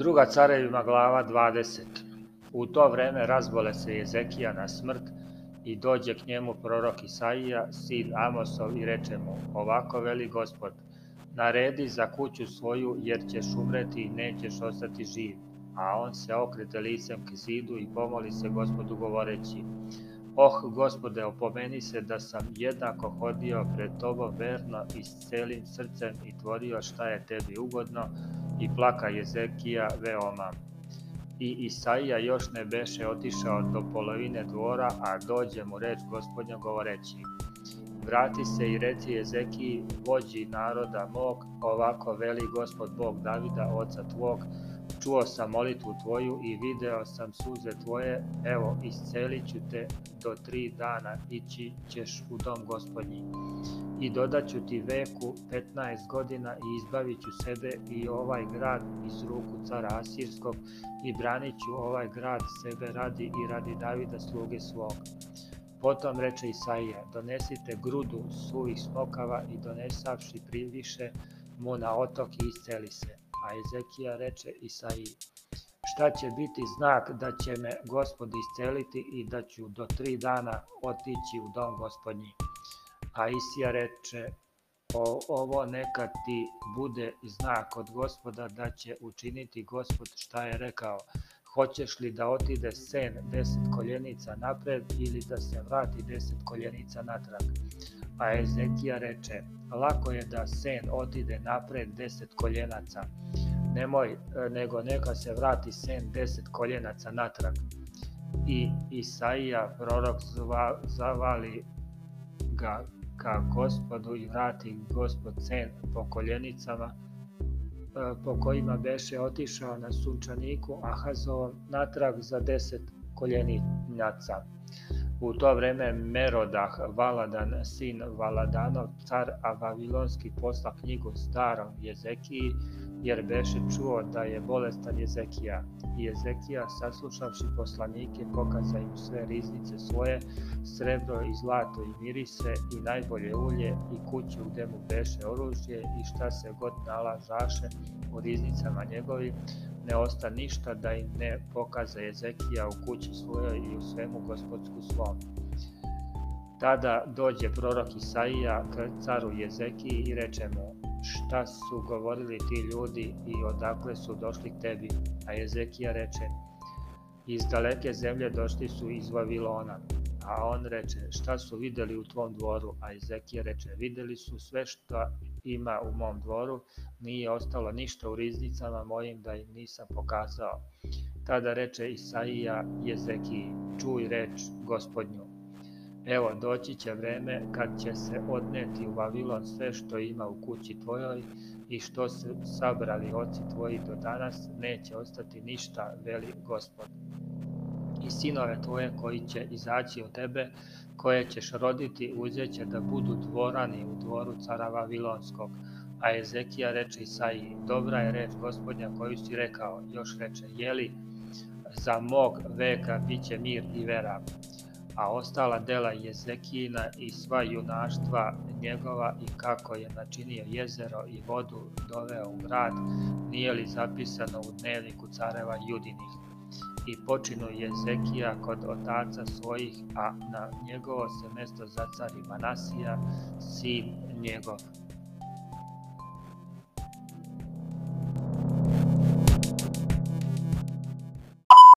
Druga carevima glava 20 U to vreme razbole se Jezekija na smrt i dođe k njemu prorok Isaija, sin Amosov, i reče mu, ovako veli gospod, naredi za kuću svoju, jer ćeš umreti i nećeš ostati živ. A on se okrete licem k zidu i pomoli se gospodu govoreći, Oh, gospode, opomeni se da sam jednako hodio pred tobom verno i s celim srcem i tvorio šta je tebi ugodno, i plaka Jezekija veoma. I Isaija još ne beše otišao do polovine dvora, a dođe mu reč gospodnja govoreći. Vrati se i reci Jezekiji, vođi naroda mog, ovako veli gospod Bog Davida, oca tvog, Čuo sam molitvu tvoju i video sam suze tvoje, evo iscelit ću te do tri dana ići ćeš u dom gospodnji. I dodaću ti veku 15 godina i izbavit ću sebe i ovaj grad iz ruku cara Asirskog i branit ću ovaj grad sebe radi i radi Davida sluge svog. Potom reče Isaija, donesite grudu suvih smokava i donesavši priviše mu na otok i isceli se a Ezekija reče Isaiji, šta će biti znak da će me gospod isceliti i da ću do tri dana otići u dom gospodnji. A Isija reče, o, ovo neka ti bude znak od gospoda da će učiniti gospod šta je rekao. Hoćeš li da otide sen deset koljenica napred ili da se vrati deset koljenica natrag? a pa Ezekija reče, lako je da sen otide napred deset koljenaca, nemoj, e, nego neka se vrati sen deset koljenaca natrag. I Isaija prorok zavali ga ka gospodu i vrati gospod sen po koljenicama e, po kojima beše otišao na sunčaniku Ahazovom natrag za deset koljenaca. U to vreme Merodah Valadan, sin Valadanov, car Avavilonski, posla knjigu starom Jezekiji, jer beše čuo da je bolestan Jezekija. Jezekija, saslušavši poslanike, pokaza im sve riznice svoje, srebro i zlato i mirise i najbolje ulje i kuću gde mu beše oružje i šta se god nalažaše u riznicama njegovim, ne osta ništa da im ne pokaza Ezekija u kući svojoj i u svemu gospodsku svom. Tada dođe prorok Isaija k caru Jezekiji i reče mu, šta su govorili ti ljudi i odakle su došli k tebi? A Jezekija reče, iz daleke zemlje došli su iz Vavilona. A on reče, šta su videli u tvom dvoru? A Ezekija reče, videli su sve što ima u mom dvoru, nije ostalo ništa u riznicama mojim da im nisam pokazao. Tada reče Isaija Jezekiji, čuj reč gospodnju. Evo, doći će vreme kad će se odneti u Vavilon sve što ima u kući tvojoj i što se sabrali oci tvoji do danas, neće ostati ništa, veli gospod i sinove tvoje koji će izaći od tebe, koje ćeš roditi, uzeće da budu dvorani u dvoru cara Vavilonskog. A Ezekija reče Isaiji, dobra je reč gospodnja koju si rekao, još reče, jeli, za mog veka biće mir i vera. A ostala dela Jezekijina i sva junaštva njegova i kako je načinio jezero i vodu doveo u grad, nije li zapisano u dnevniku careva Judinih. I počinu Jezekija kod otaca svojih, a na njegovo se mesto zacari Manasija, sin njegov.